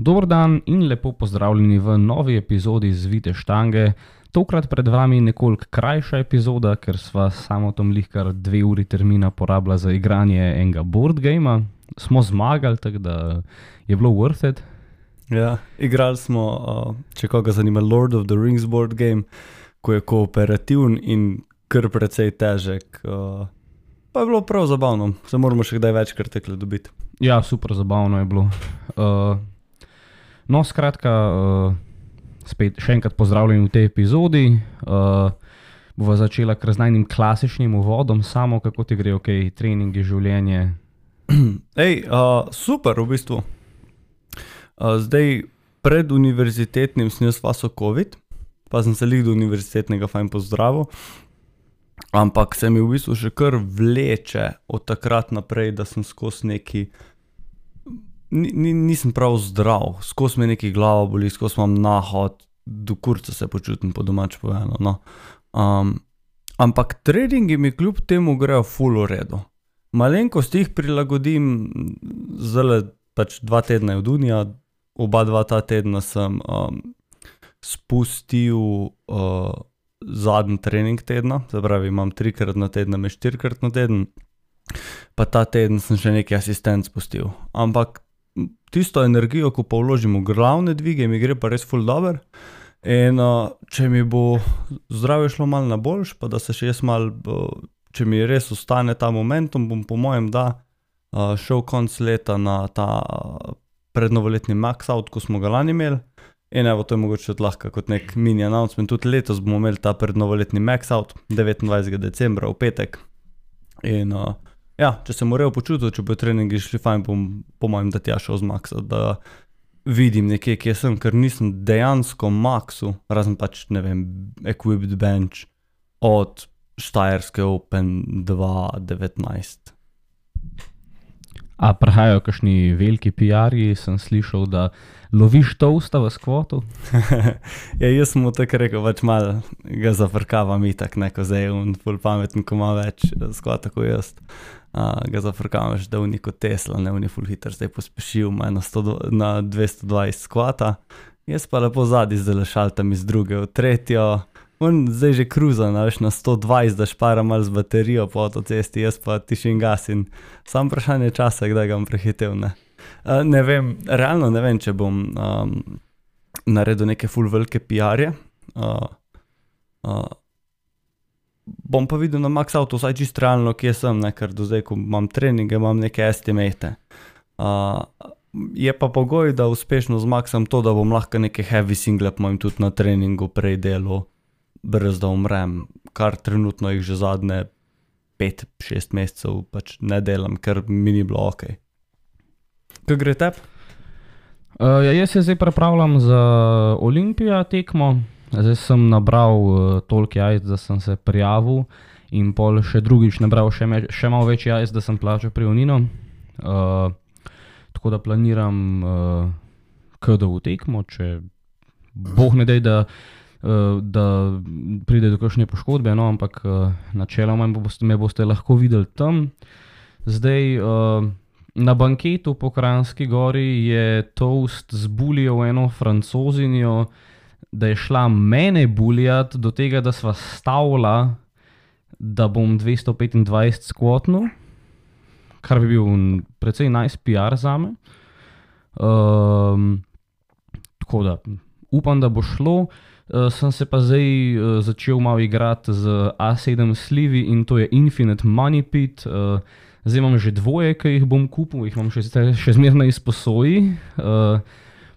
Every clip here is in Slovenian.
Dobro dan in lepo pozdravljeni v novi epizodi Zvite štange. Tokrat pred vami nekoliko krajša epizoda, ker sva samo tam lihkar dve uri termina porabila za igranje enega board gamea. Smo zmagali, tako da je bilo worth it. Ja, igrali smo, uh, če koga zanima, Lord of the Rings board game, ko je kooperativen in kar precej težek. Uh, pa je bilo prav zabavno, se moramo še kdaj večkrat tekle dobiti. Ja, super zabavno je bilo. Uh, no, skratka, uh, spet še enkrat pozdravljen v tej epizodi. Uh, bova začela kar z najnim klasičnim uvodom, samo kako ti gre, ok, treningi, življenje. Ej, uh, super v bistvu. Uh, zdaj, pred univerzitetnim sem jaz vaso COVID, pa sem se lih do univerzitetnega fajn pozdravil. Ampak se mi v bistvu še kar vleče od takrat naprej, da sem skozi neki. Ni, ni, nisem prav zdrav, skozi me neki glava boli, skozi imam nahod, do kurca se počutim po domač povedano. No. Um, ampak treningi mi kljub temu grejo full v redu. Malenkost jih prilagodim, zelo pač dva tedna je od Unija, oba dva ta tedna sem um, spustil. Uh, zadnji trening tedna, se pravi, imam trikrat na teden, me štirikrat na teden, pa ta teden sem še nekaj asistent spustil. Ampak tisto energijo, ko pa vložim v glavne dvige, mi gre pa res full dobro. In uh, če mi bo zdravje šlo malo na boljš, pa da se še jaz mal, uh, če mi res ostane ta momentum, bom po mojem, da uh, šel konc leta na ta uh, prednovoletni max out, ko smo ga lani imeli. In evo, to je mogoče lahko kot nek mini announcement. Tudi letos bomo imeli ta prednovoletni Max Out, 29. decembra v petek. In uh, ja, če se morajo počutiti, če bo treningi šli fajn, bom po mojem, da tja šel z Maxa, da vidim nekje, kje sem, ker nisem dejansko Maxu, razen pač ne vem, Equipped Bench od Štajerske Open 2019. A prihajajo kakšni veliki PR-ji, sem slišal, da loviš to usta v skvotu. ja, jaz sem mu tako rekel, pač malo ga zafrkavam, itak neko zdaj, in pol pameten, ko ima več skvota kot jaz. Uh, ga zafrkavam, da je neko Tesla, ne v full hitter, zdaj pospešil na, na 220 skvota. Jaz pa lepo zadnji zdaj šaltam iz druge v tretjo. On zdaj že kruza na 120, da špara malo z baterijo po avtocesti, jaz pa tišim gas in sam vprašanje časa, kdaj ga bom prehitev. Ne? Uh, ne vem, realno ne vem, če bom um, naredil neke full velike PR-je. Uh, uh, bom pa videl na Max Auto, vsaj čisto realno, kje sem, ne? ker do zdaj, ko imam treninge, imam neke estimate. Uh, je pa pogoj, da uspešno zmagam to, da bom lahko neke heavy single imam tudi na treningu prej delo brez da umrem, kar trenutno jih že zadnje 5-6 mesecev pač ne delam, ker mi ni bilo ok. Kaj gre te? Uh, ja, jaz se zdaj pripravljam za Olimpijo tekmo. Zdaj sem nabral uh, toliko jajc, da sem se prijavil, in pol še drugič nabral še, še malo več jajc, da sem plačal pri Unino. Uh, tako da planiram, uh, kaj da v tekmo, če boh ne da. Eh, da pride do kakšne poškodbe, no, ampak eh, načeloma me boste, me boste lahko videli tam. Zdaj, eh, na banketu po Kranski gori je Toast zbuljal eno francozinjo, da je šla mene buljati do tega, da sva stavila, da bom 225 skvotnil, kar bi bil precej nice PR za me. Um, tako da upam, da bo šlo. Uh, sem se pa zdaj uh, začel malo igrati z A7 slivi in to je Infinite Money Pit. Uh, zdaj imam že dvoje, ki jih bom kupil, jih imam še, še zmerno izposoji. Uh,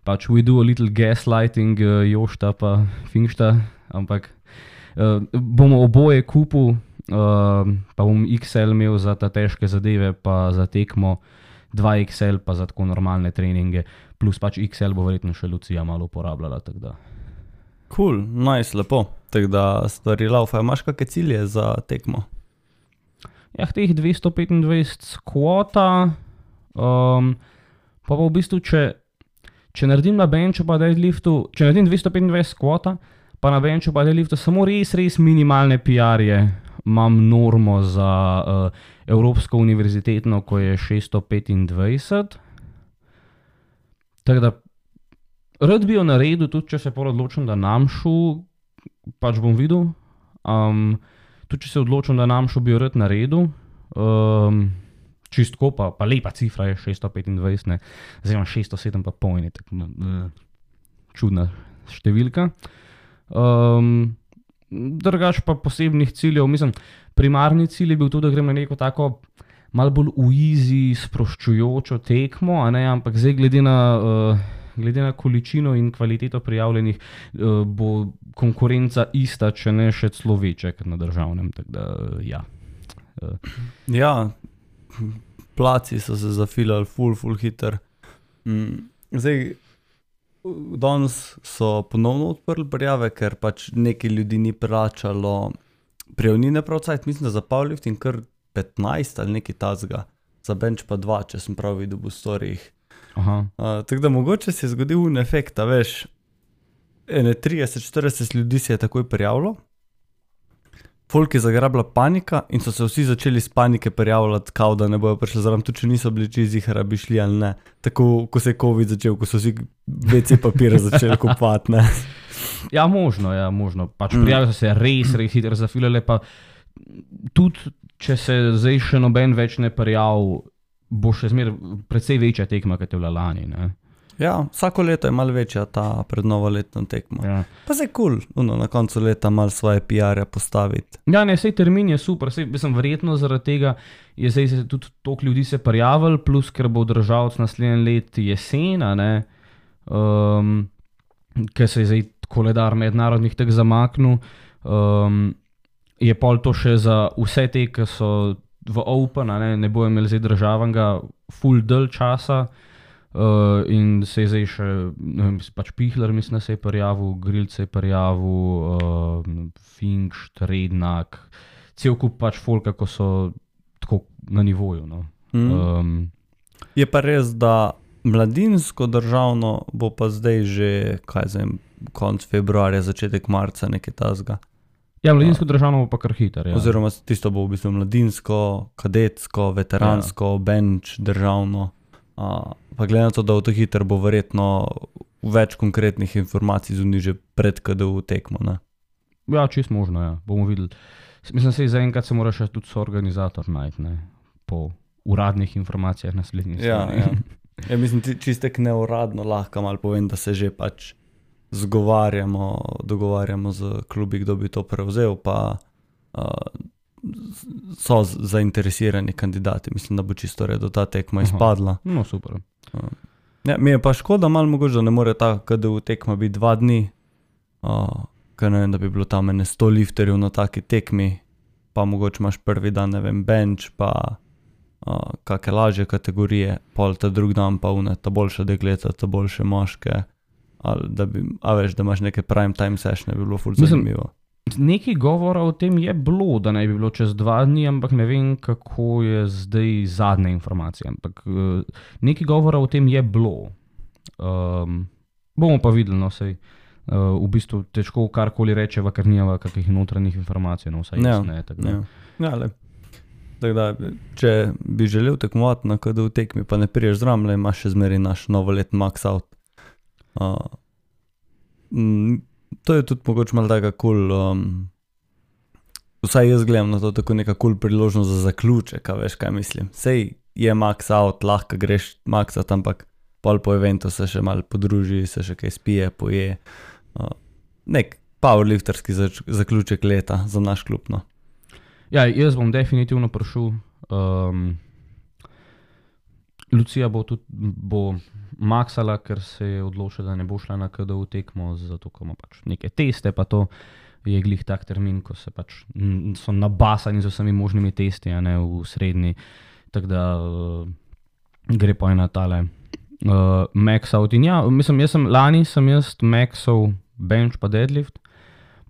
pač we do a little gaslighting, uh, jošta pa finšta, ampak uh, bomo oboje kupil, uh, pa bom XL imel za ta težke zadeve, pa za tekmo 2XL, pa za tako normalne treninge, plus pač XL bo verjetno še Lucija malo uporabljala. Kul, cool, najs, nice, lepo. Tako da stvari laufa, imaš kakšne cilje za tekmo? Ja, teh 225 skvota, um, pa, pa v bistvu, če, če naredim na benču, pa da je liftu, če naredim 225 skvota, pa na benču, pa da je liftu samo res, res minimalne PR-je, imam normo za uh, Evropsko univerzitetno, ko je 625. Tako da rad bi jo naredil, tudi če se odločim, da nam šu, pač bom videl. Um, tudi če se odločim, da nam šu bi jo rad naredil. Um, čistko pa, pa lepa cifra je 625, ne, zdaj imam 607, pa pojni, tako uh, čudna številka. Um, drugač pa posebnih ciljev, mislim, primarni cilj je bil tudi, da grem na neko tako malo bolj uizi, sproščujočo tekmo, ne, ampak zdaj glede na. Uh, Glede na količino in kvaliteto prijavljenih, uh, bo konkurenca ista, če ne še celo večja kot na državnem. Da, uh, ja. Uh, Ja, placi so se zafilali, full, full hiter. Mm, zdaj, danes so ponovno odprli prijave, ker pač nekaj ljudi ni plačalo prijavnine, pravcaj, mislim, da za Pavlift in kar 15 ali nekaj tazga, za bench pa 2, če sem prav videl v storjih. Uh, tako da mogoče se je zgodil un efekt, veš, ene 30-40 ljudi se je takoj prijavilo. Folk je zagrabila panika in so se vsi začeli iz panike prijavljati, kao da ne bojo prišli zraven, tudi če niso bili čizi, da bi šli ali ne. Tako ko se je COVID začel, ko so vsi WC papire začeli kupovati. Ja, možno, ja, možno. Pač Mm. prijave so se res, res hitro zafilale. Pa tudi, če se zdaj še noben več ne prijavi, bo še zmeraj precej večja tekma, kot je bila lani. Ne? Ja, vsako leto je malo večja ta prednovoletna tekma. Ja. Pa se kul, cool, na koncu leta malo svoje PR-je postaviti. ja, ne, sej termin je super, sej, mislim, verjetno zaradi tega je zdaj se tudi toliko ljudi se prijavil, plus ker bo državc naslednje let jesen, a ne, um, ker se je zdaj koledar mednarodnih tek zamaknil. Um, je pol to še za vse te, ki so v Open, ne, ne bojo imeli zdaj državnega full del časa. Uh, in se je zdaj še, ne vem, pač Pihler, mislim, da se je prijavil, Grilc se je prijavil, uh, Fink, Rednak, cel kup pač folka, ko so tako na nivoju. No. Mm. Um, Je pa res, da mladinsko državno bo pa zdaj že, kaj zdaj, konec februarja, začetek marca, nekaj tasga. ja, mladinsko državno bo pa kar hiter. Ja. Oziroma, tisto bo v bistvu mladinsko, kadetsko, veteransko, ja. bench, državno. Uh, pa glede na to, da bo to hiter, bo verjetno več konkretnih informacij zunaj že pred KDU tekmo. Ne? ja, čist možno, ja. bomo videli. S- Mislim, da se mora še tudi soorganizator najti, ne, po uradnih informacijah naslednjih. Ja, ja. ja, mislim, čistek neuradno lahko malo povem, da se že pač zgovarjamo, dogovarjamo z klubi, kdo bi to prevzel, pa uh, so zainteresirani kandidati. Mislim, da bo čisto redo ta tekma Aha. izpadla. No, super. Ja, mi je pa škoda, malo mogoče, da ne more ta KDU tekma biti dva dni, uh, ker ne vem, da bi bilo tam ene 100 lifterjev na taki tekmi, pa mogoče imaš prvi dan, ne vem, bench, pa uh, kakšne lažje kategorije, pol ta drugi dan pa une, ta boljša dekleta, ta boljše moške. Ali da bi, a veš, da imaš neke prime time sessione, bi bilo ful Mislim- zanimivo. Nekaj govora o tem je bilo, da naj bi bilo čez dva dni, ampak ne vem, kako je zdaj zadnja informacija. Ampak uh, nekaj govora o tem je bilo. Um, bomo pa videli, no, sej. Uh, v bistvu težko karkoli rečeva, ker nima kakšnih notranjih informacij, no vsaj Ja, jaz ne. tako Ja, ja le. Tako da, če bi želel tekmovati na KDU tekmi, pa ne priješ zraven, imaš še zmeraj naš novoletni max out. Uh, mm, to je tudi mogoče malo tako kul. Cool, um, vsaj jaz gledam na to tako neka kul cool priložnost za zaključek, a veš kaj mislim. Sej je max out, lahko greš max out, ampak pol po eventu se še malo podruži, se še kaj spije, poje. Uh, nek powerlifterski zač- zaključek leta za naš klub. No. Ja, jaz bom definitivno prišel. Um, Lucija bo tudi bo maksala, ker se je odločila, da ne bo šla na KDU tekmo, zato ker ima pač neke teste, pa to je glih tak termin, ko se pač so nabasani z vsemi možnimi testi, a ne v srednji. Tako da uh, gre po ena tale uh, max out. In ja, mislim, jaz sem lani sem jaz maxal bench pa deadlift.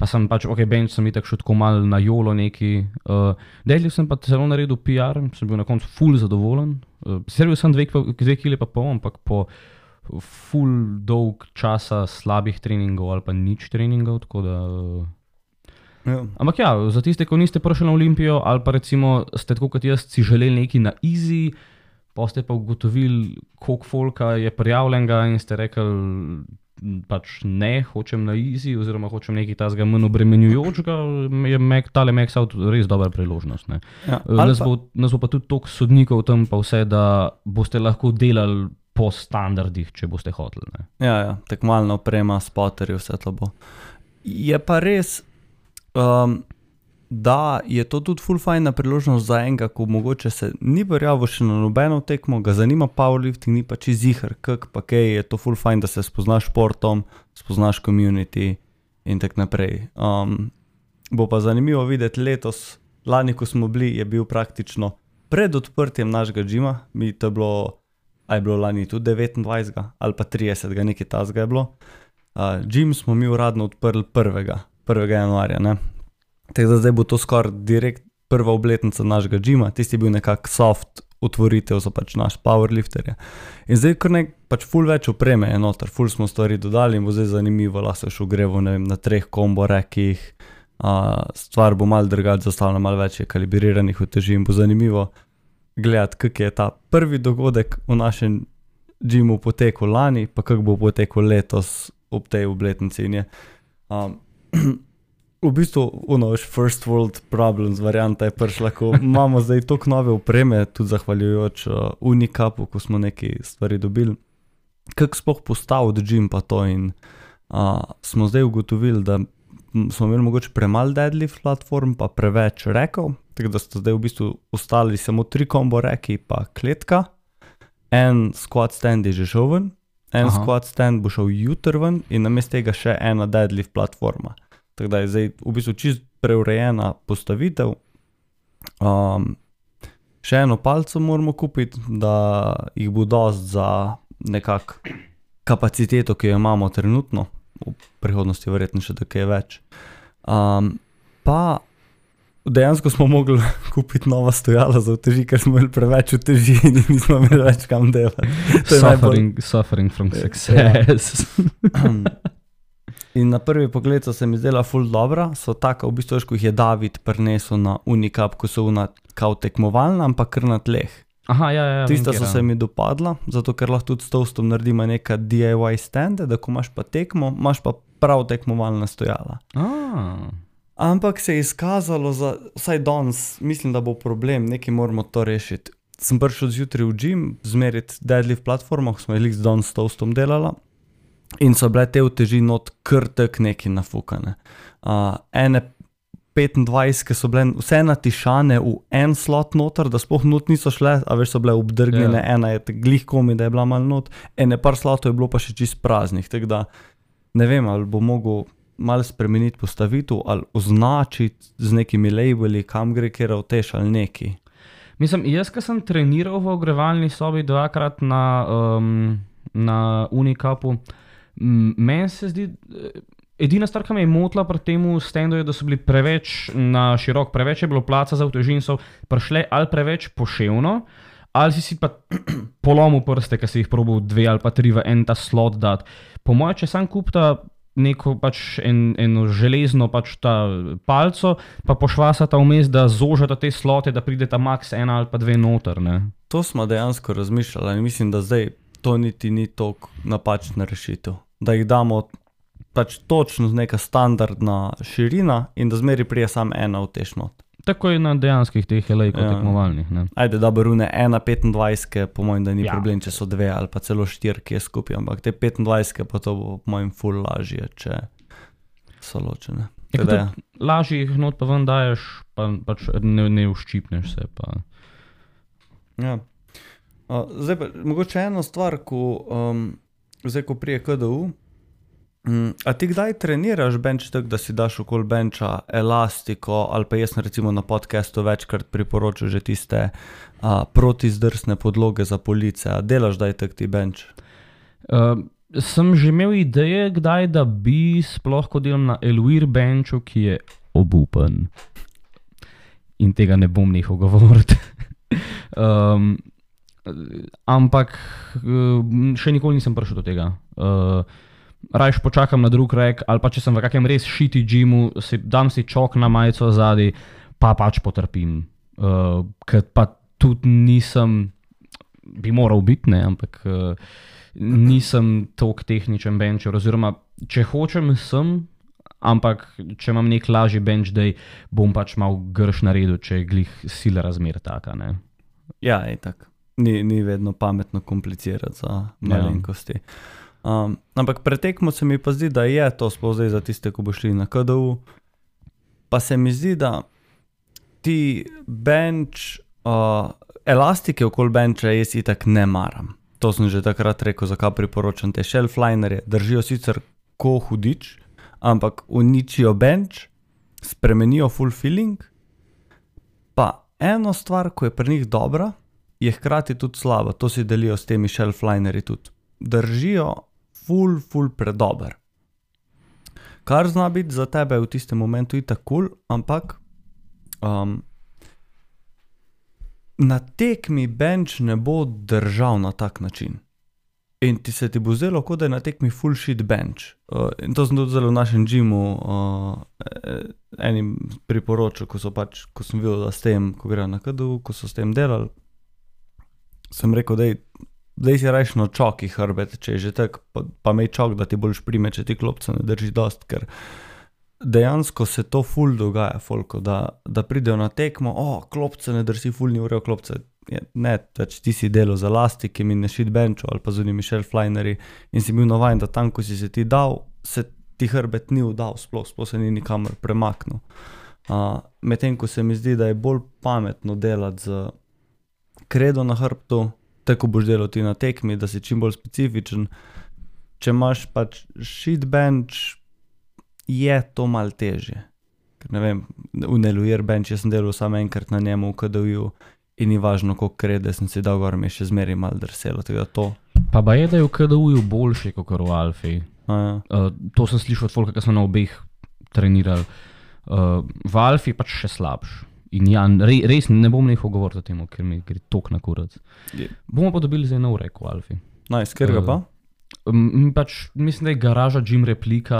Pa sem pač, ok, bench sem itak še tako mal na jolo neki. Uh, deadlift sem pa celo naredil PR, sem bil na koncu full zadovoljen. Uh, Servil sem dve, dve kile pa pol, ampak po full dolg časa slabih treningov ali pa nič treningov, da... Uh, Ja. Ampak ja, za tiste, ki niste prišli na Olimpijo, ali pa recimo ste tako kot jaz, si želeli nekaj na easy, pa ste pa ugotovili, koliko folka je prijavljenega in ste rekli, pač ne, hočem na easy, oziroma hočem nekaj tazga manj obremenjujočega, je Mac, tale Max Out res dobra priložnost. ne. Ja, Eh, Nas bo, nas bo pa tudi toliko sodnikov tam, pa vse, da boste lahko delali po standardih, če boste hoteli. Ne. Ja, ja tekmovalna oprema, spoterji, vse to bo. Je pa res, um, da je to tudi full fajna priložnost za enega, ko mogoče se ni verjel še na nobeno tekmo, ga zanima powerlifting, ni pa čizihar, kak pa kaj je to full fajn, da se spoznaš športom, spoznaš community in tako naprej. Um, bo pa zanimivo videti letos, lani, ko smo bili, je bil praktično pred odprtjem našega džima, mi to je bilo a je bilo lani tudi 29 ali pa 30, nekaj tasga je bilo. Uh, Jim smo mi uradno odprli 1. 1. januarja. ne. Tako da zdaj bo to skoraj direkt prva obletnica našega džima, tisti je bil nekako soft otvoritev za pač naš powerlifter. In zdaj kar nek pač full več opreme je noter, full smo stvari dodali in bo zdaj zanimivo, lahko se še ogrevo vem, na treh kombo rekih. Uh, stvar bo mal drugače zastavljena, mal več je kalibriranih uteži in bo zanimivo gledati, kako je ta prvi dogodek v našem džimu potekel lani, pa kako bo potekel letos ob tej obletnici. Um, v bistvu, unoš, first world problems, varianta je prišla, ko imamo zdaj toliko nove opreme, tudi zahvaljujoč uh, Unicapu, ko smo neki stvari dobili. Kako sploh postaviti džim pa to in uh, smo zdaj ugotovili, da smo imeli mogoče premalo deadlift platform, pa preveč rekov, tako da so zdaj v bistvu ostali samo tri kombo reki, pa kletka, en squat stand je že šel ven, en. Aha. squat stand bo šel jutr ven in namesto tega še ena deadlift platforma. Tako da je zdaj v bistvu čist preurejena postavitev. Um, še eno palco moramo kupiti, da jih bo dost za nekak kapaciteto, ki jo imamo trenutno, v prihodnosti verjetno še nekaj več. Um, pa dejansko smo mogli kupiti nova stojala za uteži, ker smo imeli preveč uteži in nismo imeli več kam delati. Je najbolj- Suffering, suffering from Ja. In na prvi pogled so se mi zdela ful dobra, so tako, v bistvu, veš, ko jih je David prinesel na Unicap, ko so una kao tekmovalna, ampak kar na tleh. Aha, ja, ja. Tista vem, so se mi dopadla, zato ker lahko tudi s toastom naredimo neka DIY stende, da ko imaš pa tekmo, imaš pa prav tekmovalna stojala. Ah. Ampak se je izkazalo, za, vsaj danes, mislim, da bo problem, nekaj moramo to rešiti. Sem prišel zjutraj v gym, zmeriti deadlift platformo, smo jih z danes s toastom delala. In so bile te uteži not krtek neki nafukane. Uh, ene 25, ki so bile vse natišane v en slot noter, da sploh not niso šle, a veš, so bile obdrgnjene, Ja. yeah. ena je glih komi, da je bila malo not, ene par slotov je bilo pa še čist praznih. Tako da ne vem, ali bo mogel malo spremeniti postavitev ali označiti z nekimi labeli, kam gre, kjer avteš ali neki. Mislim, jaz, ki sem treniral v ogrevalni sobi dvakrat na, um, na Unicapu, m, meni se zdi, eh, edina stvar, ki me je motila pri tem stendu, je, da so bili preveč na širok, preveč je bilo placa za uteži in so prišle ali preveč poševno, ali si si pa polomil prste, ki si jih probal dve ali pa tri v en ta slot dati. Po mojem, če sam kupta neko pač en, eno železno pač ta palco, pa pošvasata vmes, da zožata te slote, da pride ta max ena ali pa dve noter. Ne? To smo dejansko razmišljali in mislim, da zdaj to niti ni tako napačna rešitev. Da jih damo pač točno z neka standardna širina in da zmeri prije samo ena v te šnot. Tako je na dejanskih teh elejkov Ja. ja. tekmovalnih. Ne? Ajde, da barune 1,25, po mojem, da ni Ja. ja. problem, če so dve ali pa celo štiri, ki je skupaj, ampak te 25, pa to bo po mojem ful lažje, če so ločene. Ja, Tako da ker tudi Lažje jih not pa ven daješ, pa pač ne, ne uščipneš se. Pa. Ja. Uh, zdaj pa mogoče ena stvar, ko, um, zdaj, ko prije KDU. Um, a ti kdaj treniraš bench tako, da si daš okoli benča elastiko, ali pa jaz recimo na podkastu večkrat priporočil že tiste uh, protizdrsne podloge za police. A delaš daj tak ti bench? Uh, sem že imel ideje, kdaj da bi sploh ko delam na Elwir benču, ki je obupen. In tega ne bom nehal govoriti. um, ampak uh, še nikoli nisem prišel do tega. Uh, Rajš počakam na drug rek, ali pa če sem v kakem res šiti džimu, si, dam si čok na majico zadaj, pa pač potrpim. Uh, ker pa tudi nisem, bi moral biti, ne, ampak uh, nisem tako tehničen bencher, oziroma če hočem, sem, ampak če imam nek lažji bench, da bom pač mal grš naredil, če je glih sila razmer taka. Ne? Ja, je tako. Ni, ni vedno pametno komplicirati za malenkosti. Um, ampak pretekmo se mi pa zdi, da je to sploh zdaj za tiste, ki bo šli na KDU. Pa se mi zdi, da ti bench, uh, elastike okoli benča jaz itak ne maram. To sem že takrat rekel, zakaj priporočam te shelflinerje. Držijo sicer ko hudič, ampak uničijo bench, spremenijo full feeling. Pa eno stvar, ko je pri njih dobra, je hkrati tudi slaba. To si delijo s temi shelflinerji tudi. Držijo full, full predober. Kar zna biti za tebe v tistem momentu itak kul, cool, ampak um, na tekmi bench ne bo držal na tak način. In ti se ti bo zdelo, kot da je na tekmi full shit bench. Uh, in to sem tudi zelo v našem džimu uh, enim priporočil, ko, pač, ko sem videl, da s tem, ko grejo na KDU, ko so s tem delali. Sem rekel, da si rajš na čoki hrbet, če je že tako, pa, pa me čok, da ti boš prime, če ti klopce ne drži dost. Ker dejansko se to ful dogaja, folko, da, da pridejo na tekmo, o, oh, klopce ne drži, ful ni urejo klopce. Ne, pač ti si delal za lasti, mi ne šit benčo ali pa zunimi shelflinerji in si bil navaden, da tam, ko si se ti dal, se ti hrbet ni vdal, sploh, sploh se ni nikamor premaknil. Uh, Medtem ko se mi zdi, da je bolj pametno delati z kredo na hrbtu, tako boš delal ti na tekmi, da si čim bolj specifičen. Če imaš pač shit bench, je to mal težje. Ker ne vem, v Neluir bench jaz sem delal samo enkrat na njemu, v KDU, in ni važno, koliko krede sem si dal gor, mi je še zmeraj mal drselo. Pa pa je, da je v KDU boljši kot v Alfi. Ja. Uh, to sem slišal od Folka, ki so na obeh trenirali. Uh, v Alfi pač še slabši. In ja, re, res ne bom nehal govoriti o tem, ker mi gre tok na kurac. Je. Bomo pa dobili zdaj nov reko, Alfi. Naj, sker ga pa? Uh, pač, mislim, da je garaža Jim replika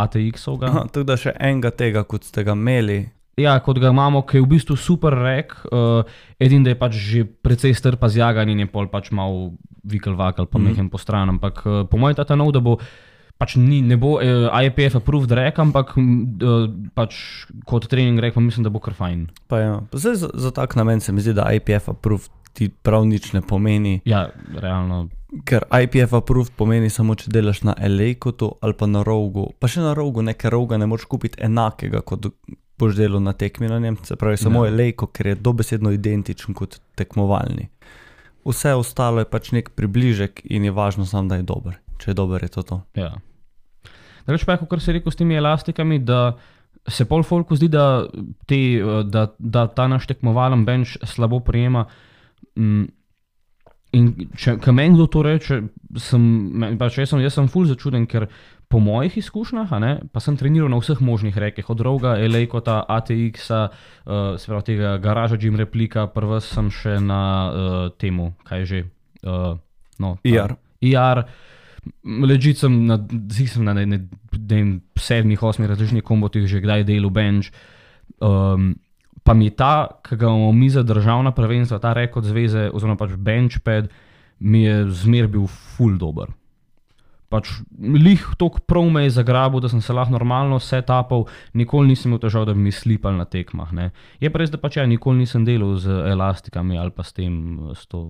ATX-ovga. Tako da še enega tega, kot ste ga imeli. Ja, kot ga imamo, ki je v bistvu super rek, uh, edin da je pač že precej strpa z jaganjem pol pač mal vikal vakal, pa mm -hmm. mehem po stran. Ampak uh, po mojem ta nov, da bo pač ni, ne bo uh, IPF approved rek, ampak uh, pač kot trening rek, pa mislim, da bo kar fajn. Pa ja, pa zdaj za, za tak namen se mi zdi, da IPF approved ti prav nič ne pomeni. Ja, realno. Ker IPF approved pomeni samo, če delaš na Elejkotu ali pa na rogu. Pa še na rogu, nekaj roga ne moreš kupiti enakega kot boš delal na tekmi na njem, se pravi, samo ja. je lejko, ker je dobesedno identičen kot tekmovalni. Vse ostalo je pač nek približek in je važno samo, da je dober. Če je dober, je to to. Ja. Reč pa, kot se reče s temi elastikami, da se pol folku zdi, da, te, da, da ta naš tekmovalen bench slabo prijema. Mm. In če meni kdo to reče, sem, pač jaz sem, jaz sem ful začuden, ker po mojih izkušnjah, ne, pa sem treniral na vseh možnih rekah, od Roga, Elejkota, ATX, uh, eh, se pravi tega garaža, Jim Replika, prvi sem še na uh, temu, kaj že. Uh, no, IR. IR. Ležite sem na, sem na ne, ne, ne, sedmih, osmih različnih kombotih, že kdaj delal bench. Um, pa mi je ta, ki ga imamo mi za državna prvenstva, ta rekord zveze, oziroma pač benchpad, mi je zmer bil full dober pač lih tok prav me je zagrabil, da sem se lahko normalno vse tapal, nikoli nisem imel težav, da bi mi slipal na tekmah. Ne. Je pa res, da pač ja, nikoli nisem delal z elastikami ali pa s tem, s to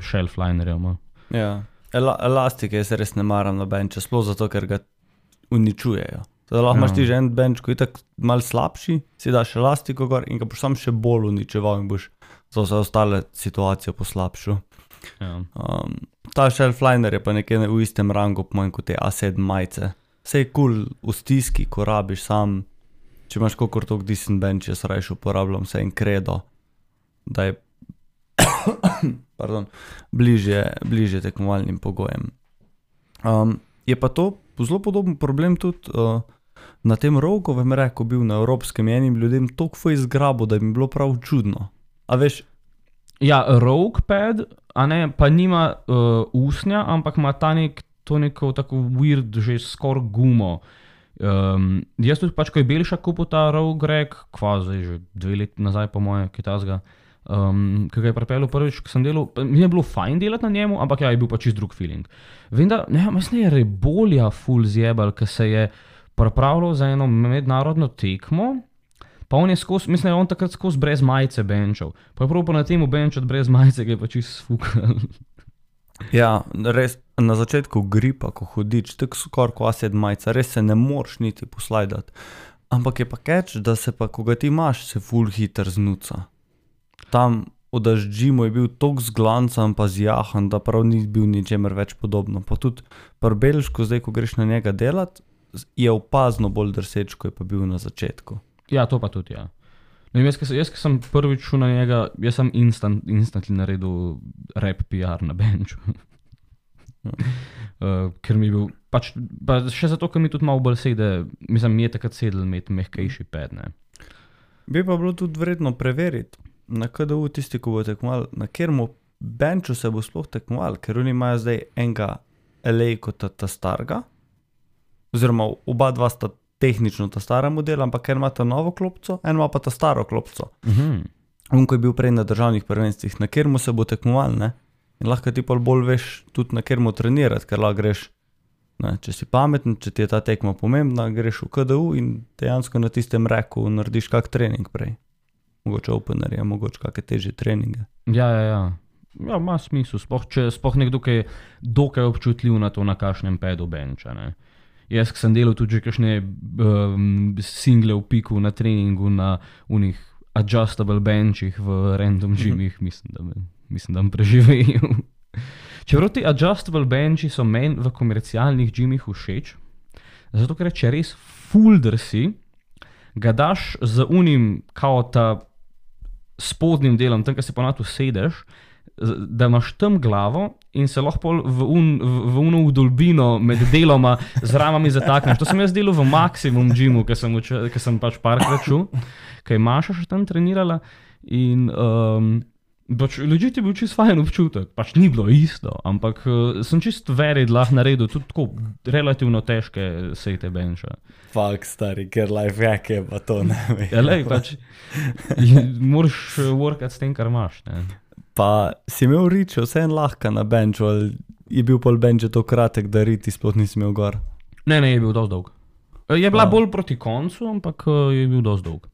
shelflinerjem. No. Ja, El elastike jaz res ne maram na bench, sploh zato, ker ga uničujejo. Da lahko imaš ti že en bench, ki je tako mal slabši, si daš elastiko gor in ga boš sam še bolj uničeval in boš za vse ostale situacije poslabšal. Ja. Um, ta shelfliner je pa nekje v istem rangu, po mojem, kot te A7 majice. Vse je kul cool v stiski, ko rabiš sam. Če imaš kot tok decent bench, jaz rajš uporabljam vse en kredo, da je pardon, bliže, bliže tekmovalnim pogojem. Um, je pa to zelo podoben problem tudi uh, na tem rogovem reku, bil na evropskem, enim ljudem toliko fuj zgrabo, da jim je bilo prav čudno. A veš, Ja, rogue pad, ne, pa nima uh, usnja, ampak ima ta nek, to neko tako weird, že skoraj gumo. Um, jaz tudi, pač, ko je Belša kupil ta rogue rek, kva zdaj že dve leti nazaj, po mojem, kitajskega. Um, ki ga je pripeljal prvič, ko sem delal. Mi je bilo fajn delati na njemu, ampak ja, je bil pa čist drug feeling. Vem, da ne, mislim, je Rebolja full zjebal, ki se je pripravljal za eno mednarodno tekmo. Pa on je skozi, mislim, da je on takrat skozi brez majice benčal. Pa je prav po na temu benčati brez majice, ki je pa čist fukal. Ja, res na začetku gripa, ko hodiš, tako skoraj kot ased majica, res se ne moreš niti poslajdati. Ampak je pa keč, da se pa, ko ga ti imaš, se full hiter znuca. Tam v daždžimu je bil tako zglancan, pa zjahan, da prav ni bil ničemer več podobno. Pa tudi pri Belžku, zdaj, ko greš na njega delati, je opazno bolj drseč, kot je pa bil na začetku. Ja, to pa tudi. Ja. Ne Vem, jaz, ki sem, jaz, ki sem prvič šel na njega, jaz sem instant, instantly naredil rap PR na benču. uh, ker mi je bil, pač, pa še zato, ker mi tudi malo bolj sede, mislim, mi je takrat sedel imeti mehkejši ped. Ne. Bi pa bilo tudi vredno preveriti, na KDU tisti, ki bo tekmoval, na katerem benču se bo sploh tekmoval, ker oni imajo zdaj enega elejko, ta, ta starega, oziroma oba dva sta tehnično ta stara modela, ampak ker ima ta novo klopco, en ima pa ta staro klopco. Uh -huh. On, ko je bil prej na državnih prvenstvih, na katerem se bo tekmoval, ne? In lahko ti pa bolj veš tudi na katerem trenirati, ker lahko greš. Ne, če si pameten, če ti je ta tekma pomembna, greš v KDU in dejansko na tistem reku narediš kak trening prej. Mogoče openerje, mogoče kakšne težje treninge. Ja, ja, ja. Ja, ima smisel, sploh če sploh nekdo, ki je dokaj občutljiv na to, na kakšnem pedu benča. Ne. Jaz sem delal tudi kakšne um, single v piku na treningu, na unih adjustable benchih v random gymih, mislim, da, me- mislim, da bom preživel. Čeprav ti adjustable benchi so meni v komercialnih gymih všeč, zato ker če res fulder si, ga daš z unim, kao ta spodnjim delom, tam, kjer si ponavadi sedeš, z- da imaš tam glavo in se lahko v, un, v, unu vdolbino med deloma z ramami zatakneš. To sem jaz delal v maksimum gymu, ker sem, uče- ker sem pač parkrat šel, kaj Maša še tam trenirala. In um, pač ljudje ti bil čist fajn občutek, pač ni bilo isto, ampak uh, sem čist verid lahko naredil tudi tako relativno težke sejte benša. Fak, stari, ker life hack je pa to ne ve. Ja, lej, pač, moraš workati s tem, kar imaš. Ne. Pa si imel rič, vse en lahka na benču, ali je bil pol benč tako kratek, da riti sploh nisi imel gor. Ne, ne, je bil dosti dolg. Eh, Je bila A. bolj proti koncu, ampak eh, je bil dosti dolg.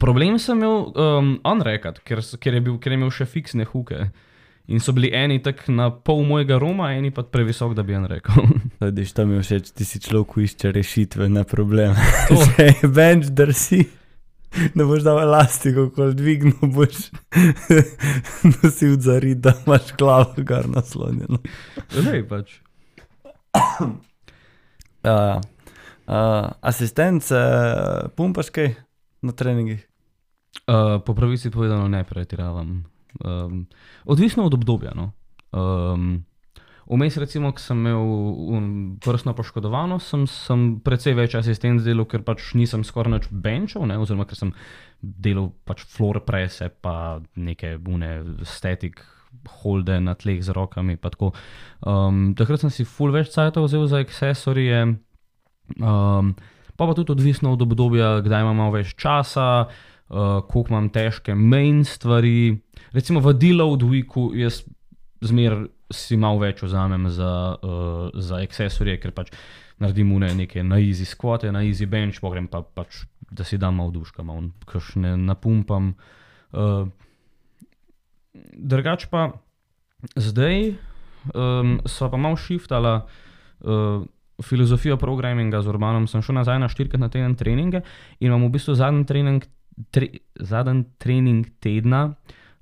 Problem sem imel um, unrekat, ker, ker, je bil- ker je imel še fiksne huke. In so bili eni tako na pol mojega roma, eni pa previsok, da bi jim rekel. Vidiš, to mi je všeč, ti si človek, ki išče rešitve, ne probleme. To. Je benč drsi, ne boš dal elastiko, ko dvignil, boš nosil za rit, da imaš glavo kar naslonjeno. Lej, pač. Uh, uh, asistence, pumpaš kaj na treningih? Uh, po pravici povedano, ne pretiravam. Um, odvisno od obdobja. No. Um, Vmes, recimo, ko sem imel un- prstno poškodovano, sem, sem precej več asistent delal, ker pač nisem skoraj nič benčal, ne, oziroma ker sem delal pač floor prese, pa neke bune static holde na tleh z rokami. Um, takrat sem si full več cajtov vzel za aksesorije. Um, pa pa tudi odvisno od obdobja, kdaj imam malo več časa, uh, koliko imam težke main stvari. Recimo v deload weeku jaz zmer si malo več vzamem za, uh, za aksesorije, ker pač naredim une neke na easy squate, na easy bench, pogrem pa pač, da si dam malo duška, malo kakšne napumpam. Uh, drugač pa zdaj um, so pa malo shiftala. Uh, Filozofijo programinga z Urbanom sem šel nazaj na štirikrat na teden treninge in imam v bistvu zadnji trening, tre, zadnji trening tedna,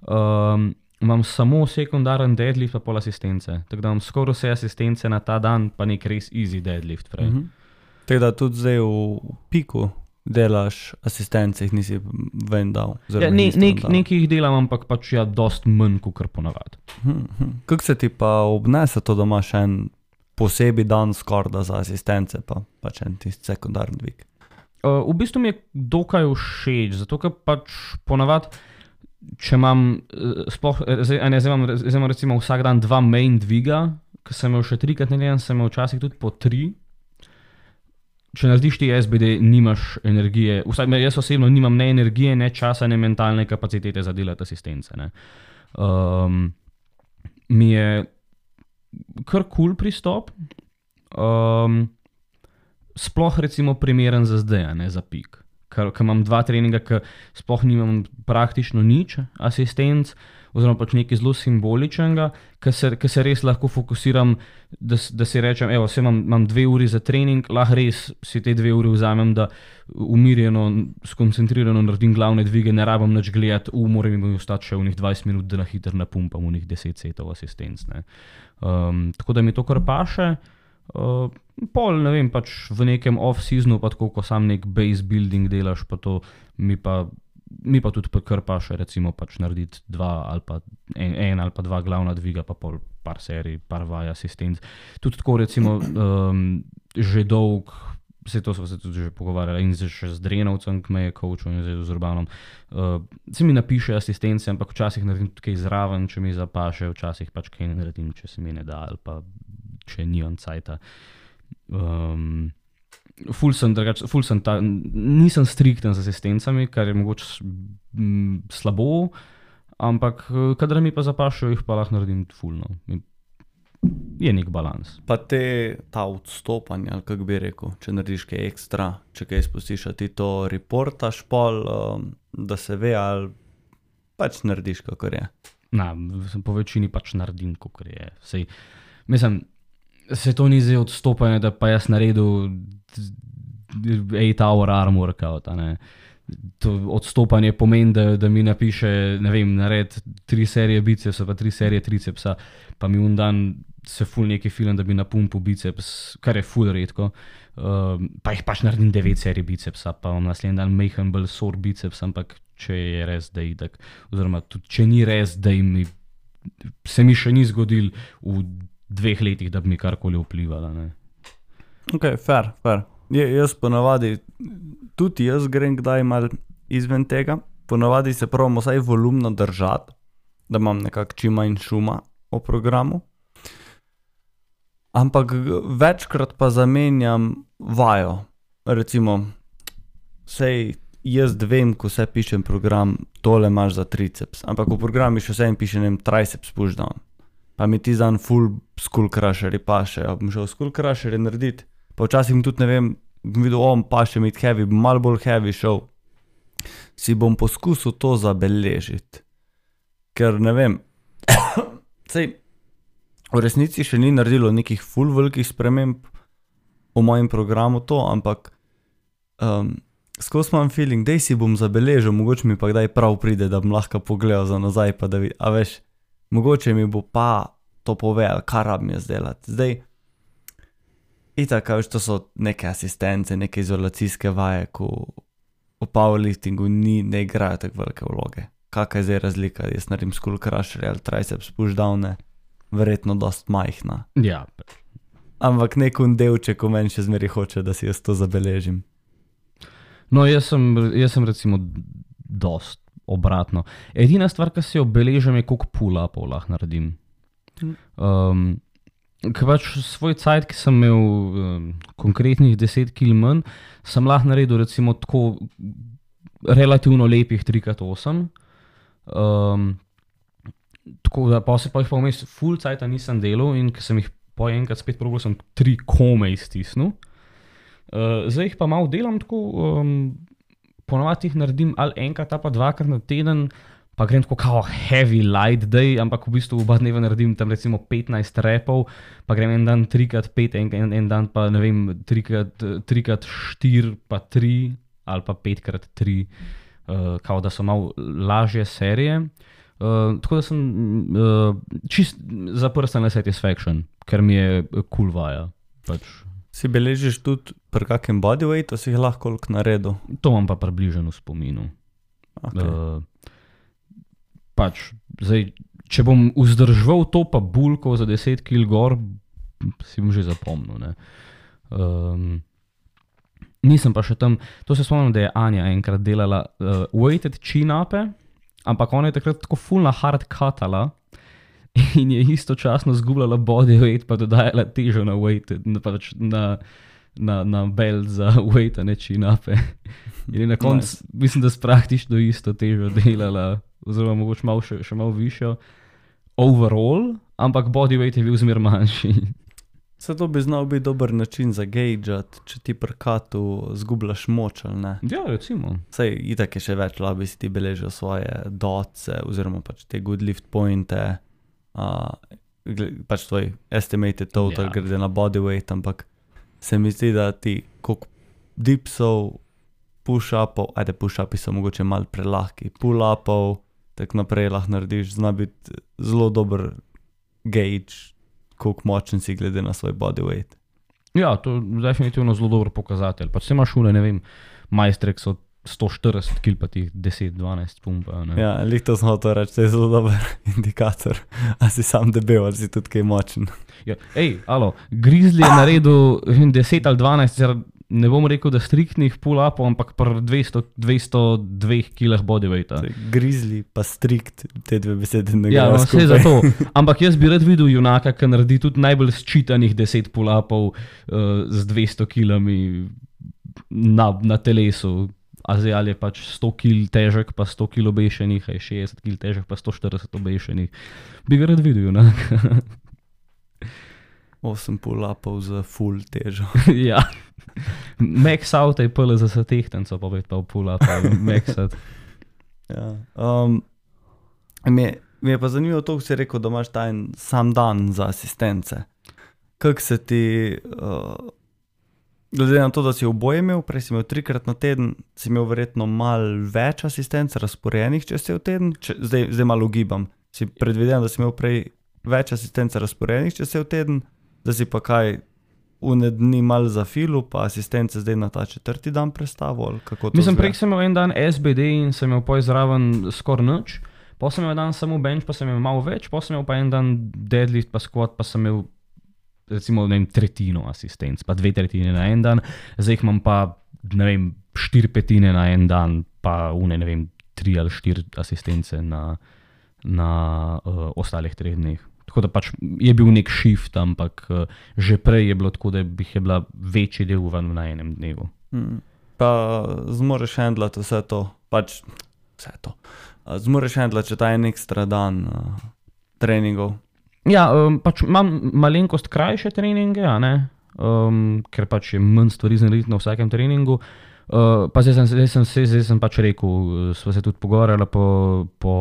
um, imam samo sekundaren deadlift, pa pol asistence. Tako da imam skoraj vse asistence na ta dan, pa nek res easy deadlift. Prej. Mhm. Tako da tudi zdaj v piku delaš asistence, jih nisi ven dal. Ja, ne, nek, dal. nekaj jih delam, ampak pač ja, dost manj, kot ponavadi. Mhm, mhm. Kako se ti pa obnese to, da imaš en posebej dan skorda za asistence, pa pač en tisti sekundarni dvig? Uh, v bistvu mi je dokaj všeč, zato ker pač ponavadi, če imam, uh, sploh, eh, zdaj, ne, zdaj, imam, zdaj imam recimo vsak dan dva main dviga, ki sem imel še trikrat na dan, sem imel včasih tudi po tri. če narediš ti SBD, nimaš energije. Vsaj jaz osebno nimam ne energije, ne časa, ne mentalne kapacitete za delati asistence. ne. Um, mi je kar kul cool pristop, um, sploh recimo primeren za zdaj, ne za pik. Ker ker imam dva treninga, ki sploh nimam praktično nič asistenc, oziroma pač nekaj zelo simboličnega, ker se, ker se res lahko fokusiram, da, da si rečem, evo, vse imam, imam dve uri za trening, lahko res si te dve uri vzamem, da umirjeno, skoncentrirano naredim glavne dvige, ne rabim nič gledati, u, moram mi ostati še v njih 20 minut, da na hitro napumpam v njih 10 setov asistenc. ne. Um, tako da mi to kar paše. Uh, pol, ne vem, pač v nekem off-seasonu, pa tako, ko sam nek base building delaš, pa to mi pa, mi pa tudi pa kar paše, recimo, pač narediti dva ali pa en, en ali pa dva glavna dviga, pa pol par serij, par vaj asistenc. Tudi tako, recimo, um, že dolg. Vse to smo se tudi že pogovarjali in zdaj še z Drenovcem, ki me je coachal in zdaj z Urbanom. Uh, se mi napiše asistence, ampak včasih naredim tudi kaj zraven, če mi zapaše, včasih pač kaj naredim, če se mi ne da ali pa če ni on cajta. Um, ful sem drugač, ful sem ta, nisem strikten z asistencami, kar je mogoče m, slabo, ampak kadar mi pa zapašajo, jih pa lahko naredim fulno. Je nek balans. Pa te ta odstopanja, ali kako bi rekel, če narediš kaj ekstra, če kaj spustiš, ti to reportaš pol, um, da se ve, ali pač narediš, kako je. Na, po večini pač naredim, kot je. Sej, mislim, se to ni zdaj odstopanje, da pa jaz naredil 8-hour arm workout. To odstopanje pomeni, da, da mi napiše, ne vem, nared tri serije bicepsa, pa tri serije tricepsa, pa mi un dan se ful neki film, da bi napumpal biceps, kar je ful redko. Um, pa jih pač naredim devet serij bicepsa, pa imam naslednji dan mehen bolj sor biceps, ampak če je res, da je tako, oziroma tudi če ni res, da mi, se mi še ni zgodil v dveh letih, da bi mi karkoli vplivalo. Ok, fair, fair. Je, jaz ponavadi, tudi jaz grem kdaj mal izven tega, ponavadi se pravimo vsaj volumno držati, da imam nekako čim manj šuma o programu. Ampak večkrat pa zamenjam vajo. Recimo, sej jaz vem, ko se pišem program, tole imaš za triceps, ampak v programu še vsem piše, ne vem, triceps pushdown. Pa mi ti dan full skull crusher paše, a bom šel skull crusher narediti. Pa včasih tudi ne vem, bom videl, on pa še mit heavy, bom malo bolj heavy šel. Si bom poskusil to zabeležiti. Ker ne vem, sej v resnici še ni naredilo nekih full velikih sprememb v mojem programu to, ampak um, skozi imam feeling, da si bom zabeležil, mogoče mi pa kdaj prav pride, da bom lahko pogledal za nazaj, pa da vidim, a veš, mogoče mi bo pa to povedal, kar rabim jaz delati. Zdaj, itak, veš, to so neke asistence, neke izolacijske vaje, ko v powerliftingu ni, ne igrajo tako velike vloge. Kakšna je zdaj razlika, jaz naredim skull crusher ali triceps pushdowne, verjetno dost majhna. Ja, Ampak nek un delček v meni še zmeraj hoče, da si jaz to zabeležim. No, jaz sem, jaz sem recimo dost obratno. Edina stvar, ki si jo beležim, je, koliko pull-upov lahko naredim. Um, Ker pač svoj cajt, ki sem imel um, konkretnih 10 km manj, sem lahko naredil recimo tako relativno lepih 3x8. Um, tako da pa se pa jih pa vmes full cajta nisem delal in ker sem jih po enkrat spet probil, sem tri kome iztisnil. Uh, zdaj jih pa malo delam tako, um, ponovadi jih naredim ali enkrat, pa dvakrat na teden, pa grem tako kao heavy light day, ampak v bistvu oba dneva naredim tam recimo 15 repov, pa grem en dan 3x5, en, en, en dan pa ne vem 3x4, pa 3 ali pa 5x3, uh, kao da so malo lažje serije. Uh, tako da sem uh, čist za personal satisfaction, ker mi je kul cool vaja. Pač. Si beležiš tudi pri kakem bodyweightu, si jih lahko koliko naredil. To imam pa približeno v spominu. Okay. Uh, pač, zdaj, če bom vzdržal to, pa bulko za 10 kg gor, si bom že zapomnil. ne. Um, nisem pa še tam, to se spomnim, da je Anja enkrat delala uh, weighted chin-upe, ampak ona je takrat tako fulna hard cutala. In je istočasno zgubljala body weight, pa dodajala težo na weight, na, pač na, na, na belt za weight, ne činape. In na koncu, Nice. mislim, da s praktično isto težo delala, oziroma mogoče malo še, še malo višjo, overall, ampak body weight je bil zmer manjši. Se to bi znal biti dober način za gaugeat, če ti prkatu zgubljaš moč ali ne. ja, recimo. Sej, itak je še več, lahko bi si ti beležil svoje doce, oziroma pač te good lift pointe, uh, pač tvoj estimated total, Ja. glede na body weight, ampak se mi zdi, da ti koliko dipsov, push-upov, ajde push-upi so mogoče mal prelahki, pull-upov, tako naprej lahko narediš, zna biti zelo dober gauge, koliko močen si glede na svoj body weight. Ja, to je definitivno zelo dober pokazatelj. Pač se imaš šune, ne vem, majstrek so 140 kil, pa tih 10-12 pumpa. Ja, lihto smo to reči, to je zelo dober indikator. A si sam debel, ali si tudi kaj močen. Ja, ej, alo, Grizzly je naredil vem, 10 ali 12, zar, ne bom rekel, da striktnih pull-upov, ampak pri 200, 202 kilah bodyweighta. Grizzly pa strikt, te dve besede ne Ja, grejo no, vse za to. Ampak jaz bi rad videl junaka, ki naredi tudi najbolj sčitanih 10 pull-upov uh, z 200 kilami na, na telesu. A zdaj ali je pač 100 kg težek, pa 100 kg obešenih, ali 60 kg težek, pa 140 obešenih. Bi ga rad videl, junaka. 8 pull-upov za full težo. ja. Max out je pele za satehtenco, pa bi pa pull-up, maxat. Ja. Um, mi, je- mi je pa zanimivo to, ko si rekel, da imaš ta en sam dan za asistence. Kako se ti, uh, glede na to, da si oboje imel, prej si imel trikrat na teden, si imel verjetno malo več asistenc razporejenih čez cel teden, če, zdaj, zdaj malo ugibam. Si predvidevam, da si imel prej več asistenc razporejenih čez cel teden, da si pa kaj une dni mal za filu, pa asistence zdaj na ta četrti dan to Mislim, prej sem imel en dan SBD in sem imel poj zraven skoraj nič. Pa sem imel dan samo bench, pa sem imel malo več, pa sem imel pa en dan deadlift, pa squat, pa sem imel recimo vem, tretjino asistenc, pa dve tretjine na en dan, zdaj imam pa ne vem, štiri petine na en dan, pa une ne vem, tri ali štiri asistence na, na uh, ostalih treh dneh. Tako da pač je bil nek shift, ampak uh, že prej je bilo tako, da bi je bila večji del ven na enem dnevu. Mm. Pa zmoriš handlati vse to, pač vse to. A Zmoriš handlati, če ta en ekstra dan uh, treningov. Ja, um, pač imam malenkost krajše treninge, um, ker pač je manj stvari za narediti na vsakem treningu. Uh, pa zdaj sem, zdaj sem, se, zdaj sem pač rekel, uh, sva se tudi pogovarjala po, po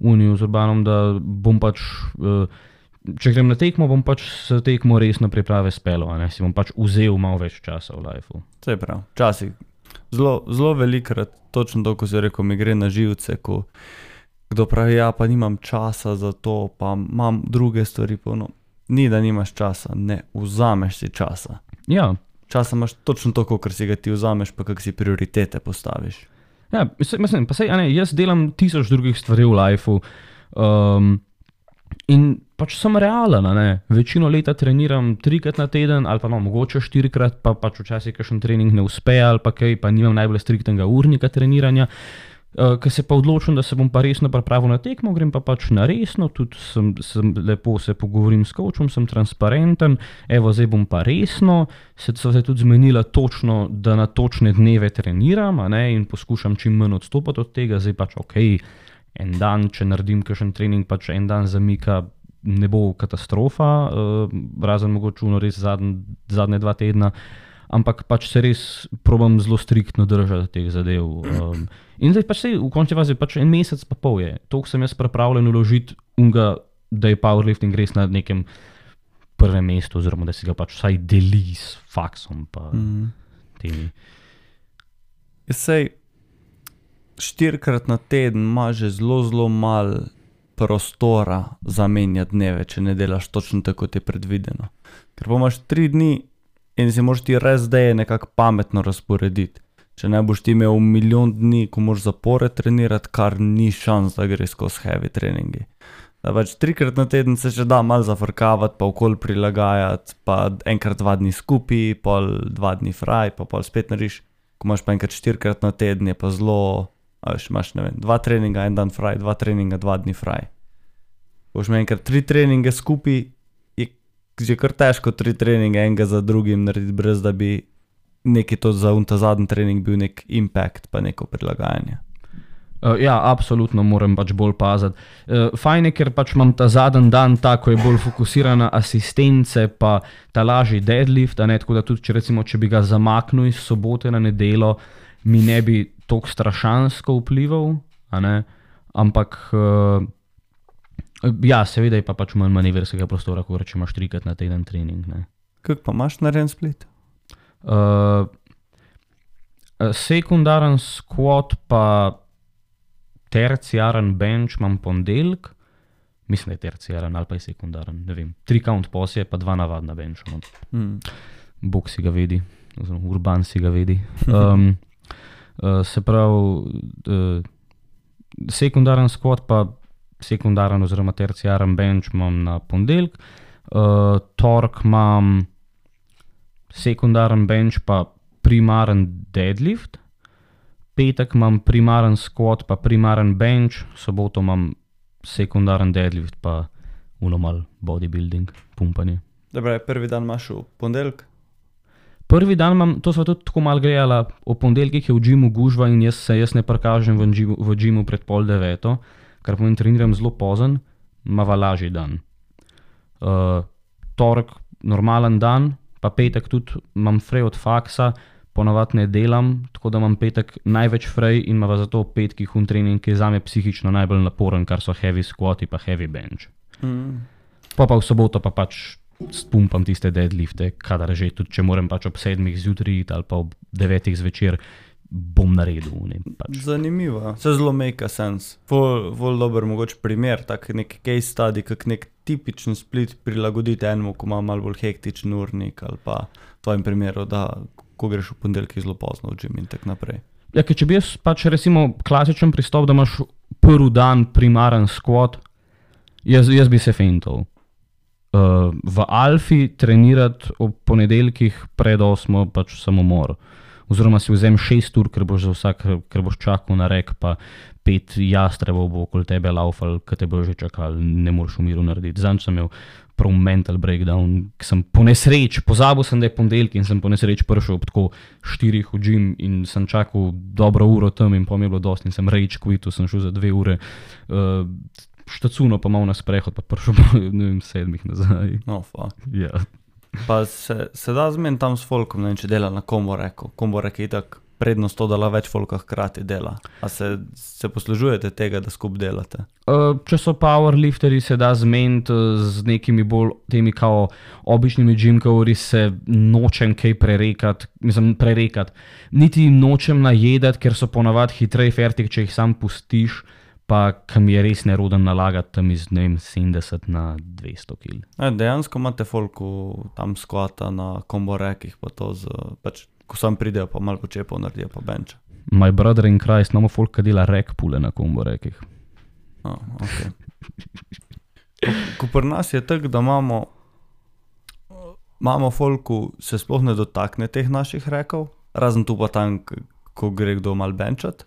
Uniju z Urbanom, da bom pač, uh, če grem na tekmo, bom pač se tekmo resno priprave spelo, si bom pač vzel malo več časa v lifeu. Vse prav, včasih. Zelo, zelo velikrat, točno to, ko si rekel, mi gre na živce, ko kdo pravi, ja, pa nimam časa za to, pa imam druge stvari. Pa, no, ni, da nimaš časa, ne, vzameš si časa. Ja, Časa imaš točno to, kar si ga ti vzameš, pa kak si prioritete postaviš. Ja, mislim, pa sej, ne, jaz delam tisoč drugih stvari v lifeu. Um, in pač sem realen, ne. večino leta treniram trikrat na teden, ali pa no, mogoče štirikrat, pa pač včasih kakšen trening ne uspe, ali pa kaj, pa nimam najbolj striktnega urnika treniranja. Uh, Ker se pa odločim, da se bom pa resno pripravil na tekmo, grem pa pač na resno, tudi sem, sem lepo se pogovorim s kočom, sem transparenten, evo zdaj bom pa resno, se so se tudi zmenila točno, da na točne dneve treniram ne, in poskušam čim manj odstopati od tega, zdaj pač ok, en dan, če naredim kakšen trening, pač en dan zamika, ne bo katastrofa, uh, razen mogoče uno res zadnj, zadnje dva tedna. Ampak pač se res probam zelo striktno držati teh zadev. Um, in zdaj pač se v končni fazi pač en mesec pa pol je. To sem jaz pripravljen uložiti, unga, da je powerlifting res na nekem prvem mestu, oziroma da si ga pač vsaj deli s faksom. Mm. temi. Sej, štirikrat na teden ima že zelo, zelo malo prostora za menjati dneve, če ne delaš točno tako, kot je predvideno. Ker pa imaš tri dni in si moraš ti res zdaj nekako pametno razporediti. Če ne boš ti imel milijon dni, ko moraš zapore trenirati, kar ni šans, da greš skozi heavy treningi. Da pač trikrat na teden se še da malo zafrkavati, pa okol prilagajati, pa enkrat dva dni skupaj, pol dva dni fraj, pa pol spet nariš ko imaš pa enkrat štirikrat na teden, je pa zelo, veš, imaš ne vem, dva treninga, en dan fraj, dva treninga, dva dni fraj. Boš imel enkrat tri treninge skupaj, že kar težko tri treninge enega za drugim narediti, brez da bi neki to za un ta zadnji trening bil nek impact, pa neko prilagajanje. Uh, ja, absolutno moram pač bolj paziti. Uh, fajn je, ker pač imam ta zadnji dan, tako je bolj fokusiran na asistence, pa ta lažji deadlift. Ne, tako da tudi, če, recimo, če bi ga zamaknil iz sobote na nedelo, mi ne bi tako strašansko vplival. Ampak, uh, ja, seveda je pa pač manj manevrskega prostora, kot če imaš trikrat na teden trening. Kaj pa imaš na en split? Uh, sekundaren squat, pa terciaren bench imam ponedeljek, mislim, da je terciaren ali pa je sekundaren. Ne vem, tri count posje, pa dva navadna bench. No. Hmm. Bog si ga vidi, oziroma urban si ga vidi. Um, uh, se pravi, uh, sekundaren squat, pa sekundaren oziroma terciaren bench imam na ponedeljek, uh, torek imam sekundaren bench, pa primaren deadlift, petek imam primaren squat, pa primaren bench, soboto imam sekundaren deadlift, pa unomal bodybuilding, pumpanje. Dobro, prvi dan imaš v ponedeljek. Prvi dan imam, to smo tudi tako malo gledali, v ponedeljkih je v Džimu gužva in jaz se jaz ne prikažem v Džimu, pred pol deveto, kar pomeni, treniram zelo pozen, ima lažji dan. Uh, torek, normalen dan, pa petek tudi imam frej od faksa, ponavadi ne delam, tako da imam petek največ frej in ima zato petkih un trening, ki je za me psihično najbolj naporen, kar so heavy squati pa heavy bench. Mm. Pa pa v soboto pa pač spumpam tiste deadlifte, kadar že, tudi če moram pač ob sedmih zjutraj ali pa ob devetih zvečer, bom naredil. Ne, pač. Zanimivo, se zelo make sense. Vol dober mogoče primer, tak nek case study, kak nek tipičen split prilagoditi enemu, ko ima malo bolj hektičen urnik ali pa v tvojem primeru, da ko greš v ponedeljek zelo pozno v gym in tako naprej. Ja, če bi jaz pač recimo klasičen pristop, da imaš prvi dan primaren squat, jaz, jaz bi se fental. Uh, v Alfi trenirati ob ponedeljkih pred osmo pač samomor. Oziroma si vzem šest ur, ker boš, za vsak, ker boš čakal na rek, pa pet jastrebov bo okoli tebe laufal, ki te bo že čakal, ne moreš v miru narediti. Zanj sem imel prav mental breakdown, ki sem po nesreči, pozabil sem, da je ponedeljek in sem po nesreči prišel ob tako štirih v gym in sem čakal dobro uro tam in pomeni bilo dosti in sem rage quit, sem šel za dve ure. Uh, Štacuno pa malo na sprehod, pa prišel po sedmih nazaj. No, fuck. Ja. Pa se, se da zmen tam s folkom, ne vem, če dela na komoreku. Komorek je tako prednost to, da la več folka hkrati dela. A se, se poslužujete tega, da skup delate? Uh, če so powerlifteri, se da zmeniti uh, z nekimi bolj temi kao običnimi gymkori, se nočem kaj prerekati, mislim, prerekati. Niti nočem najedati, ker so ponavadi hitreje fertik, če jih sam pustiš. Pa, ki mi je res neroden nalagati tam iz vem, 70 na 200 kg. E, dejansko imate folku tam skvata na komborekih, pa to z, pač, ko sam pridejo, pa malo počepov naredijo, pa benče. Moj brother in kraj, imamo folk, ki dela rek pule na komborekih. Oh, okay. ko, ko pri nas je tako, da imamo, imamo folku, se sploh ne dotakne teh naših rekov, razen tu pa tam, ko gre kdo mal benčat.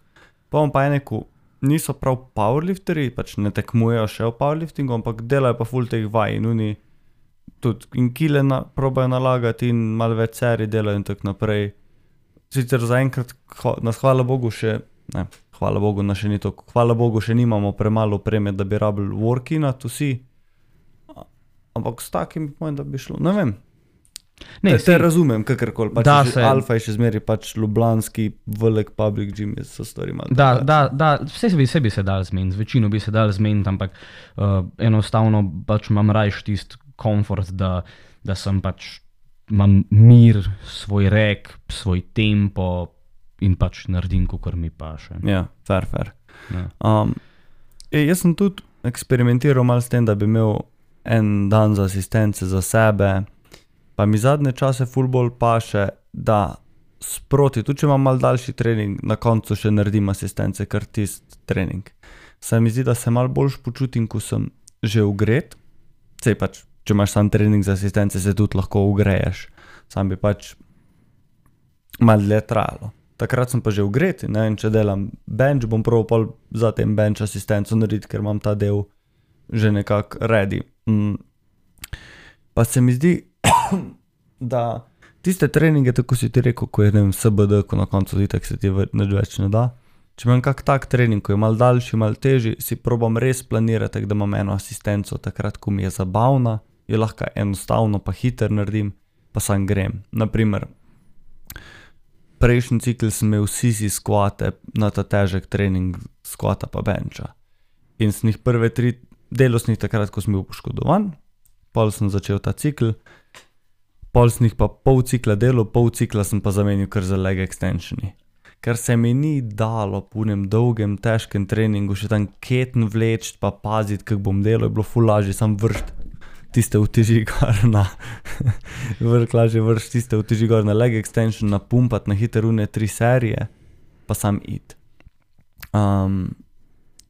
Pa imamo pa ene, ko niso prav powerlifteri, pač ne tekmujejo še v powerliftingu, ampak delajo pa full teh vaj in oni tudi in kile na, probajo nalagati in malo več seri delajo in tako naprej. Sicer zaenkrat, nas hvala Bogu še, ne, hvala Bogu, nas še ni to, hvala Bogu še nimamo premalo opreme, da bi rabili workinat vsi. A- Ampak s takim pojem, da bi šlo, ne vem. Ne, te, te razumem, kakorkoli. Pač Da se- Alfa je še zmeraj pač ljubljanski, velik public gym, je so stvari malo. Da, da, da, vse bi, vse bi se dal zmeniti, večino bi se dal zmeniti, ampak uh, enostavno pač imam rajš tisti komfort, da, da sem pač imam mir, svoj rek, svoj tempo in pač naredim, kar mi paše. Ja, fair, fair. Ja. Um, e, jaz sem tudi eksperimentiral malo s tem, da bi imel en dan za asistence za sebe, pa mi zadnje čase fulbol paše, da sproti, tudi če imam mal daljši trening, na koncu še naredim asistence, kar tisti trening. Se mi zdi, da se mal boljš počutim, ko sem že ugret, sej pač, če imaš sam trening za asistence, se tudi lahko ugreješ, sam bi pač mal dlje trajalo. Takrat sem pa že ugret, ne vem, če delam bench, bom prav pol za tem bench asistenco narediti, ker imam ta del že nekako ready. Mm. Pa se mi zdi, da tiste treninge, tako si ti rekel, ko je ne vem, SBD, ko na koncu itak se ti ve- nič več ne da. Če imam kak tak trening, ko je mal daljši, mal težji, si probam res planirati, tako da imam eno asistenco takrat, ko mi je zabavna, jo lahko enostavno pa hiter naredim, pa sam grem. Naprimer, prejšnji cikl sem imel sisi skvate na ta težek trening skvata pa benča. In sem jih prve tri, delo sem jih takrat, ko sem bil poškodovan, pol sem začel ta cikl, pol sem jih pa pol cikla delal, pol cikla sem pa zamenil kar za leg extensioni. Ker se mi ni dalo po enem dolgem, težkem treningu še tam keten vleč, pa paziti, kako bom delal, je bilo fulaži, sam vršt tiste uteži gor na, vrh lažje vrš tiste uteži gor na leg extension, napumpat na hitrune tri serije, pa sam id. Um,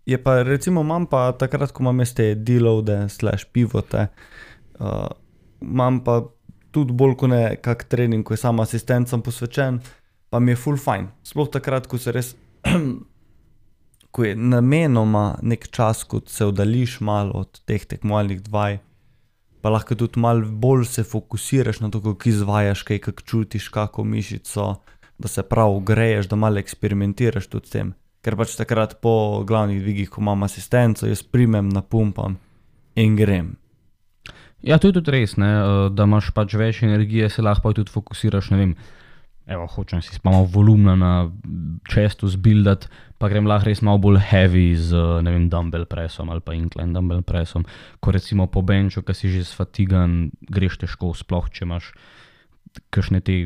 je pa recimo imam pa takrat, ko imam te deloade, slash pivote, uh, imam pa tudi bolj kot ne kak trening, ko je sam asistencem posvečen, pa mi je full fajn. Sploh takrat, ko se res, ko je namenoma nek čas, ko se oddališ malo od teh tekmovalnih dvaj, pa lahko tudi malo bolj se fokusiraš na to, kako izvajaš, kaj kako čutiš, kako mišico, da se prav greješ, da malo eksperimentiraš tudi s tem. Ker pač takrat po glavnih dvigih, ko imam asistenco, jaz primem, napumpam in grem. Ja, to je tudi res, ne, eh, da imaš pač več energije, se lahko tudi fokusiraš. Vem, evo, hočem si malo volumna na čestu zbildati, pa grem lahko res malo bolj heavy z vem, dumbbell pressom ali pa incline dumbbell pressom. Ko recimo po benču, ki si že sfatigan, greš težko, sploh če imaš kakšne te.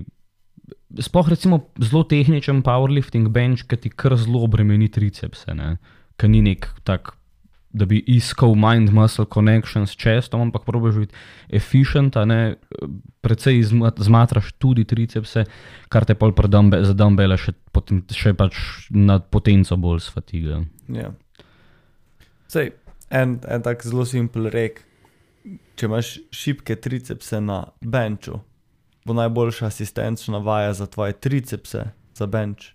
Sploh recimo zelo tehničen powerlifting bench, ki ti kar zelo bremeni tricepse, ki ni nek tak da bi iskal mind-muscle connection s čestom, ampak probiš biti efficient, ne precej zmatraš tudi tricepse, kar te pol dumbe, za dumbele še, poten, še pač nad potenco bolj sfatiga. Ja. Sej, en, en tak zelo simpel rek. Če imaš šibke tricepse na benču, bo najboljša asistenčna vaja za tvoje tricepse, za benč,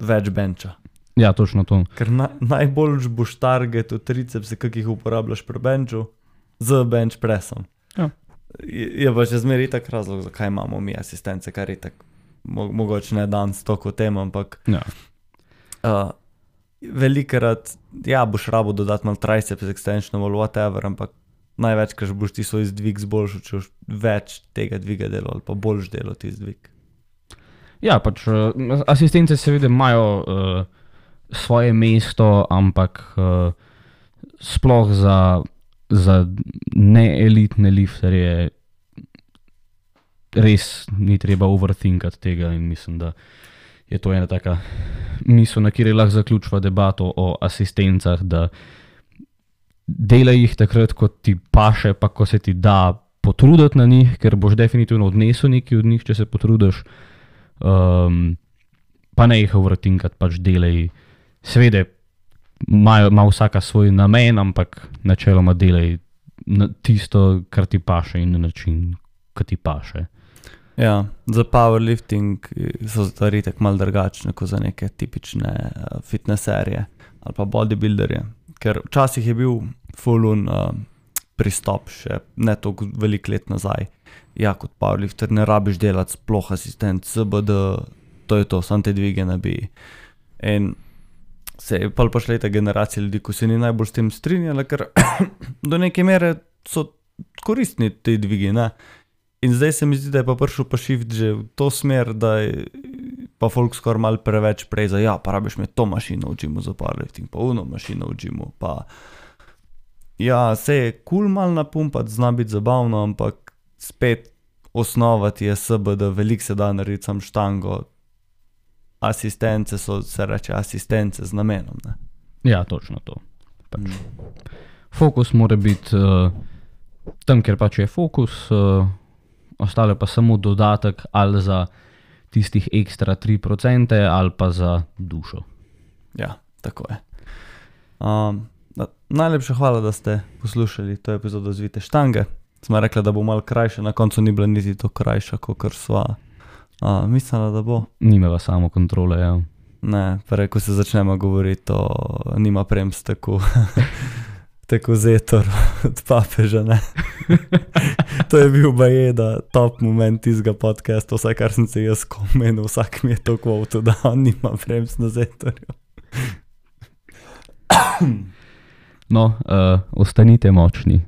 več benča. Ja, točno to. Ker na, najbolj boš target v tricepse, ki jih uporabljaš pri benču, z bench pressom. Ja. Je, je pa še zmeraj tak razlog, zakaj imamo mi asistence, kar je tako, mo, mogoče ne danes toliko o tem, ampak Ja. uh, velikrat, ja, boš rabo dodati malo triceps extension ali whatever, ampak največkrat boš ti svoj zdvig zboljšal, če boš več tega dviga delal ali pa boljš delal ti zdvig. Ja, pač uh, asistence seveda imajo uh, svoje mesto, ampak uh, sploh za, za neelitne lifterje res ni treba overthinkati tega in mislim, da je to ena taka misel, na kateri lahko zaključiva debato o asistencah, da delaj jih takrat, ko ti paše, pa ko se ti da potruditi na njih, ker boš definitivno odnesel nekaj od njih, če se potrudiš. Um, pa ne jih vrtinkati, pač delaj. Seveda, ima vsaka svoj namen, ampak načeloma delaj na tisto, kar ti paše in na način, ki ti paše. Ja, za powerlifting so stvari tako malo drugačne kot za neke tipične uh, fitnesserje ali pa bodybuilderje. Ker včasih je bil full-on uh, pristop, še ne toliko veliko let nazaj. Ja, kot powerlifter ne rabiš delati sploh asistent, CBD, to je to, sam te dvige nabi. In se je pa prišla ta generacija ljudi, ko se ni najbolj s tem strinjala, ker do neke mere so koristni ti dvigi. Ne? In zdaj se mi zdi, da je pa prišel pa shift že v to smer, da je pa folk skoraj malo preveč prej za, ja, pa rabiš me to mašino v džimu za powerlifting, pa uno mašino v džimu. Pa... Ja, se je kul cool mal napumpati, zna biti zabavno, ampak spet osnova ti je SBD, veliko se da narediti sam štango. Asistence so, se reče, asistence z namenom. Ne? Ja, točno to. Pač. Mm. Fokus mora biti uh, tam, kjer pač je fokus, uh, ostale pa samo dodatek ali za tistih ekstra 3% ali pa za dušo. Ja, tako je. Um, na, najlepša hvala, da ste poslušali to epizodo Zvite štange. Smo rekli, da bo malo krajša, na koncu ni bila niti to krajša, kot sva uh, mislila, da bo. Nimeva samo kontrole. Ja. Ne, prej, ko se začnemo govoriti, to nima premsteku. tako zetor od papeža. To je bil bajeda top moment tistega podcasta, vse kar sem se jaz komenil, vsak mi je to kvoto, da on nima brems na zetorju. No, uh, ostanite močni.